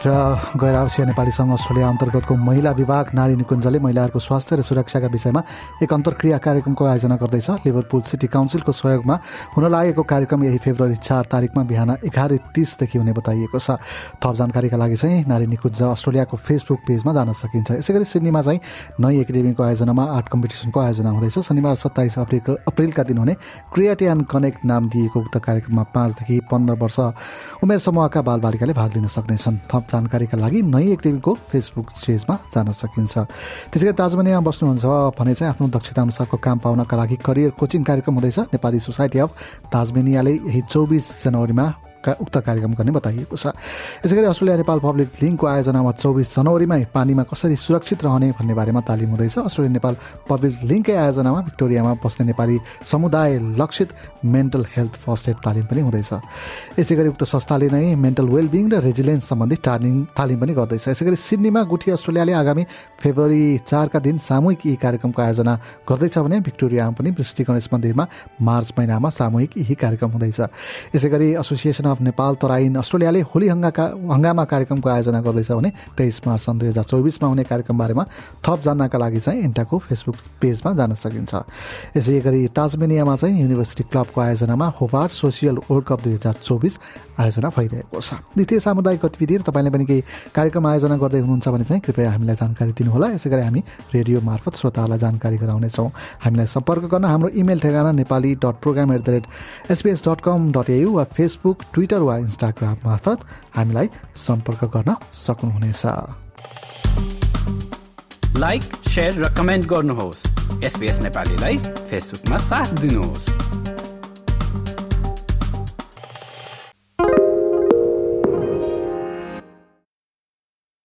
र गैर आवासीय नेपाली सङ्घ अस्ट्रेलिया अन्तर्गतको महिला विभाग नारी निकुञ्जले महिलाहरूको स्वास्थ्य र सुरक्षाका विषयमा एक अन्तर्क्रिया कार्यक्रमको आयोजना गर्दैछ। लिभरपुल सिटी काउन्सिलको सहयोगमा हुन लागेको कार्यक्रम यही फेब्रुअरी चार तारिकमा बिहान एघार तिसदेखि हुने बताइएको छ। थप जानकारीका लागि चाहिँ नारी निकुञ्ज अस्ट्रेलियाको फेसबुक पेजमा जान सकिन्छ। यसै गरी सिडनीमा चाहिँ नयाँ एकाडेमीको आयोजनामा आर्ट कम्पिटिसनको आयोजना हुँदैछ। शनिबार सत्ताइस अप्रिल अप्रिलका दिन हुने क्रिएटियन कनेक्ट नाम दिएको उक्त कार्यक्रममा पाँचदेखि पन्ध्र वर्ष उमेर समूहका बालबालिकाले भाग लिन सक्नेछन्। थप जानकारीका लागि नयाँ एकाडेमीको फेसबुक पेजमा जान सकिन्छ। त्यसै गरी ताजमनियामा बस्नुहुन्छ। भने चाहिँ आफ्नो दक्षता अनुसारको काम पाउनका लागि करियर कोचिङ कार्यक्रम हुँदैछ। नेपाली सोसाइटी अफ ताजमेनियाले यही चौबिस जनवरीमा का उक्त कार्यक्रम गर्ने बताइएको छ। यसै गरी अस्ट्रेलिया नेपाल पब्लिक लिङ्कको आयोजनामा चौबिस जनवरीमै पानीमा कसरी सुरक्षित रहने भन्ने बारेमा तालिम हुँदैछ। अस्ट्रेलिया नेपाल पब्लिक लिङ्ककै आयोजनामा भिक्टोरियामा बस्ने नेपाली समुदाय लक्षित मेन्टल हेल्थ फर्स्ट एड तालिम पनि हुँदैछ। यसै गरी उक्त संस्थाले नै मेन्टल वेलबिङ र रेजिलेन्स सम्बन्धी तालिम तालिम पनि गर्दैछ। यसै गरी सिडनीमा गुठी अस्ट्रेलियाले आगामी फेब्रुअरी चारका दिन सामूहिक यी कार्यक्रमको आयोजना गर्दैछ भने भिक्टोरियामा पनि वृष्टि गणेश मन्दिरमा मार्च महिनामा सामूहिक यही कार्यक्रम हुँदैछ। यसै गरी एसोसिएसन अफ नेपाल तराइन अस्ट्रेलियाले होली हङ्गाका हङ्गामा कार्यक्रमको आयोजना गर्दैछ भने तेइस मार्च सन् दुई हजार चौबिसमा हुने कार्यक्रम बारेमा थप जान्नका लागि चाहिँ इन्टाको फेसबुक पेजमा जान सकिन्छ। यसै गरी ताजमेनियामा चाहिँ युनिभर्सिटी क्लबको आयोजनामा होबार सोसियल वर्ल्ड कप दुई हजार चौबिस आयोजना भइरहेको छ। द्वितीय सामुदायिक गतिविधि तपाईँले पनि केही कार्यक्रम आयोजना गर्दै हुनुहुन्छ भने चाहिँ कृपया हामीलाई जानकारी दिनुहोला। यसै गरी हामी रेडियो मार्फत श्रोताहरूलाई जानकारी गराउनेछौँ। हामीलाई सम्पर्क गर्न हाम्रो इमेल ठेगाना Nepali dot program at the rate SBS dot com dot AU वा फेसबुक ट्विटर वा इन्स्टाग्राम मार्फत हामीलाई सम्पर्क गर्न सक्नुहुनेछ। लाइक र कमेन्ट गर्नुहोस्। एसपिएस नेपालीलाई फेसबुकमा साथ दिनुहोस्।